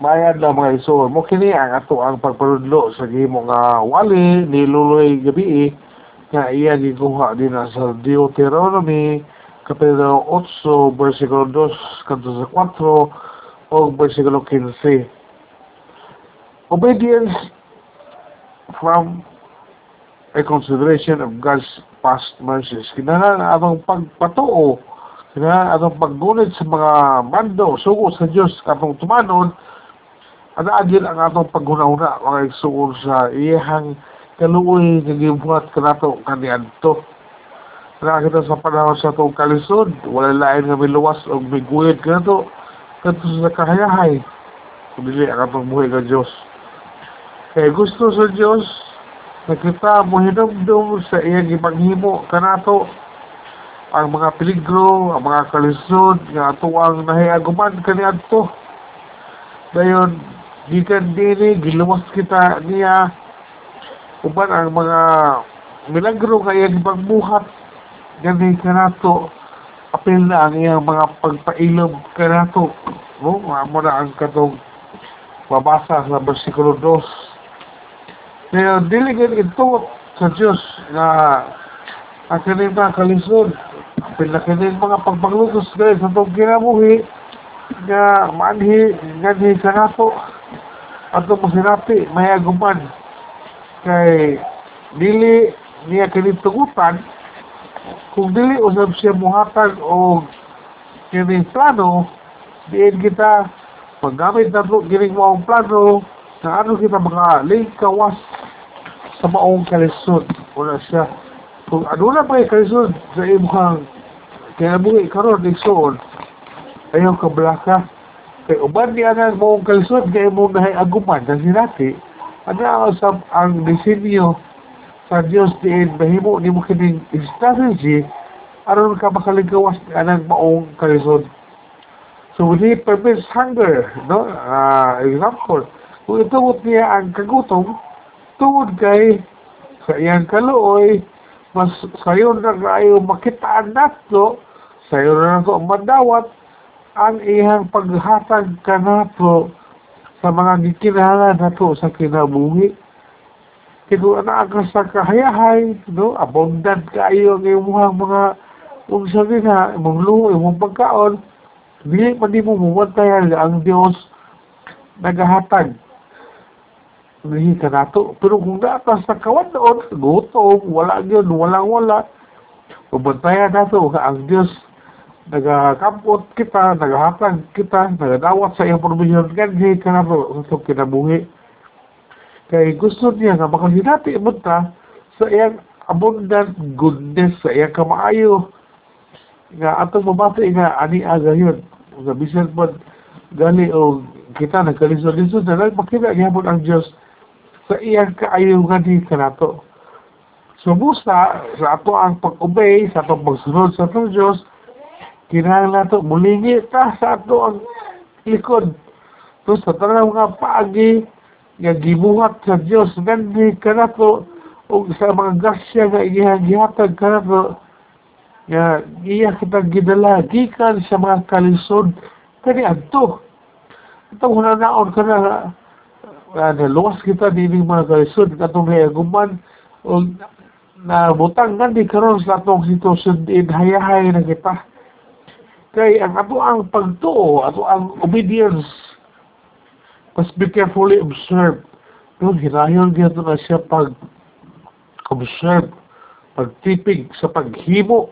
Bayad na mga iso. Mo kini ang ato ang pagparudlo sa gihimo nga wali ni Luloy gabi nga iya gikuha din sa Deuteronomy kapitulo 8 versikulo 2 kanto sa 4 o versikulo 15. Obedience from a consideration of God's past mercies. Kinahanglan atong pagpatuo, kinahanglan atong paggunit sa mga mando, sugo sa Dios katong tumanon, ana agil ang atong paghuna-huna mga igsuon sa iyahang kaluoy nga gibuhat kanato kaniadto. Nakakita sa panahon sa itong kalisod, wala lain nga miluwas o miguyod kanato kanto sa kahayahay. Kundi ang atong buhay ka Diyos. Kaya gusto sa Diyos, na kita mohinomdom sa iyang ipaghimo kanato ang mga peligro, ang mga kalisod nga ato ang nahiaguman kaniadto. Dayon gikan dini giluwas kita niya. Uban ang mga milagro nga iyang ipagbuhat gani kanato apil na ang iyang mga pagpailob kanato no amo na ang katong mabasa sa bersikulo 2 kaya dili gid ito sa Dios nga ang kaning mga kalisod. Apil na kaning mga pagpanglutos guys sa itong kinabuhi nga manhi nganhi kanato ato mo sinapi may aguman. Kay dili niya kini tugutan kung dili usab siya muhatag o kini plano diin kita paggamit na kining maong plano na ano kita mga lingkawas sa maong kalisod. Wala siya. Kung ano na pa kalisod sa imong kinabuhi karon igsoon ayaw ka blaka kay uban niya na maong kalisod kay mo nahay aguman na sinati ano ang ang disenyo sa Dios diin mahimo ni mo kining strategy aron ka makalingkawas anang maong kalisod so we need permits hunger no? Uh, example kung itugot niya ang kagutom tungod kay sa iyang kaluoy mas sayo na kayo makitaan nato sayo na nato madawat ang iyang paghatag kanato sa mga gikinahanglan nato sa kinabuhi. Kito na ka sa kahayahay, no? abundant kayo ang imong mga unsa ha, imong luho, imong pagkaon, dili man di mo mumantayan ang Dios nagahatag. Dili ka nato. Pero kung nata sa kawan doon, gutom, wala yun, walang wala, mumantayan nato ang Dios nagakampot kita, nagahatag kita, nagadawat sa iyong provision ganhi ka na sa itong kinabuhi. Kaya gusto niya nga makasinati mo ta sa iyang abundant goodness, sa iyang kamaayo, nga atong mabati nga ani aga yun. Nga bisan po gali o kita nagkalisod-lisod na lang makita gihapon ang Diyos sa iyang kaayo nga di ka nato. So, musta, sa ato ang pag-obey, sa atong pagsunod sa atong Diyos, kinahanglan nato mulingi ta sa ato ang likod to sa tanang mga paagi nga gibuhat sa Dios gandi kanato o sa mga gasya nga gihatag kanato nga iya kita gidala gikan sa mga kalisod kani adto. Itong hunanaon ka na uh, naluwas kita dili mga kalisod katong hayaguman o na butang gandi karon sa atong sitwasyon din hayahay na kita kay ang ato ang pagtuo, ato ang obedience, must be carefully observed. Yung hinayon dito na siya pag observe, pagtipig sa paghimo.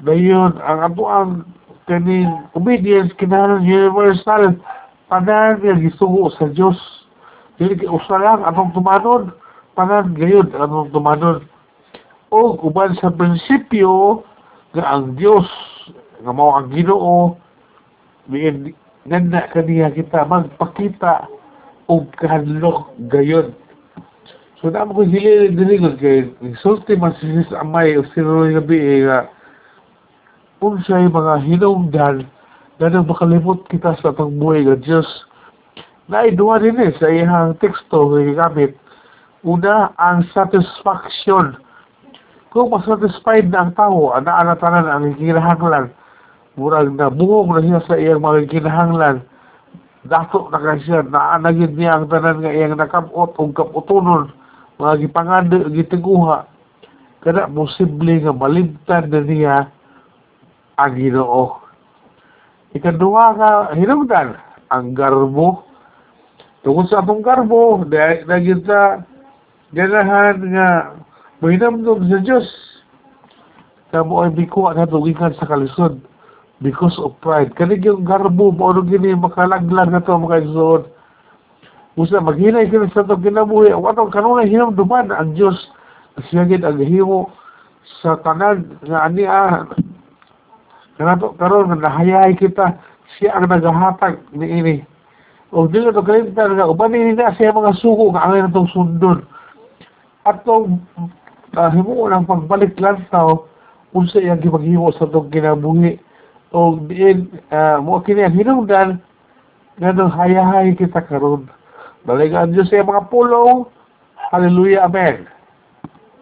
Dayon, ang ato ang kaning obedience kinahanglan universal panan nga gisugo sa Dios. Dili kay usa lang atong tumanon, panan gayud atong tumanon. O uban sa prinsipyo nga ang Dios nga mao ang Ginoo diin nanda kaniya kita magpakita og kahadlok gayon. So na mo ko hili dinigod kay sulti man si sis amay o sinuloy gabi eh, nga kung siya'y mga hinungdan na nang makalimot kita sa atong buhay nga Diyos na iduwa din eh sa iyang teksto nga gamit una ang satisfaction kung masatisfied na ang tao, ana-anatanan ang kinahanglan, murag na bungog na siya sa iyang mga kinahanglan, dato na kay siya naanagid niya ang tanan nga iyang nakabot ug kaputonon mga gipanganda gitiguha. Kada posible nga malimtan na niya ang Ginoo. Ikaduha nga hinungdan ang garbo. Tungkol sa atong garbo dahil na kita ganahan nga mahinamdom sa Diyos. Na mo ay bikuha na tugingan sa kalisod because of pride. Kanig yung garbo, maunong gini, makalaglag na to mga igsoon. Usa, maghinay ka sa itong kinabuhi. O atong kanunay hinamduman ang Diyos. Siyagin ang himo sa tanan nga ania. Kanato karon nahayay kita siya ang nagahatag ni ini. O di nga to kalimtan nga uban ni na siya mga suko nga angay natong sundon. At tong uh, himo lang pagbalik lang tao unsa iyang gipaghimo sa itong kinabuhi o diin mo kini ang hinungdan nga nang hayahay kita karon balikan Diyos sa mga pulo hallelujah amen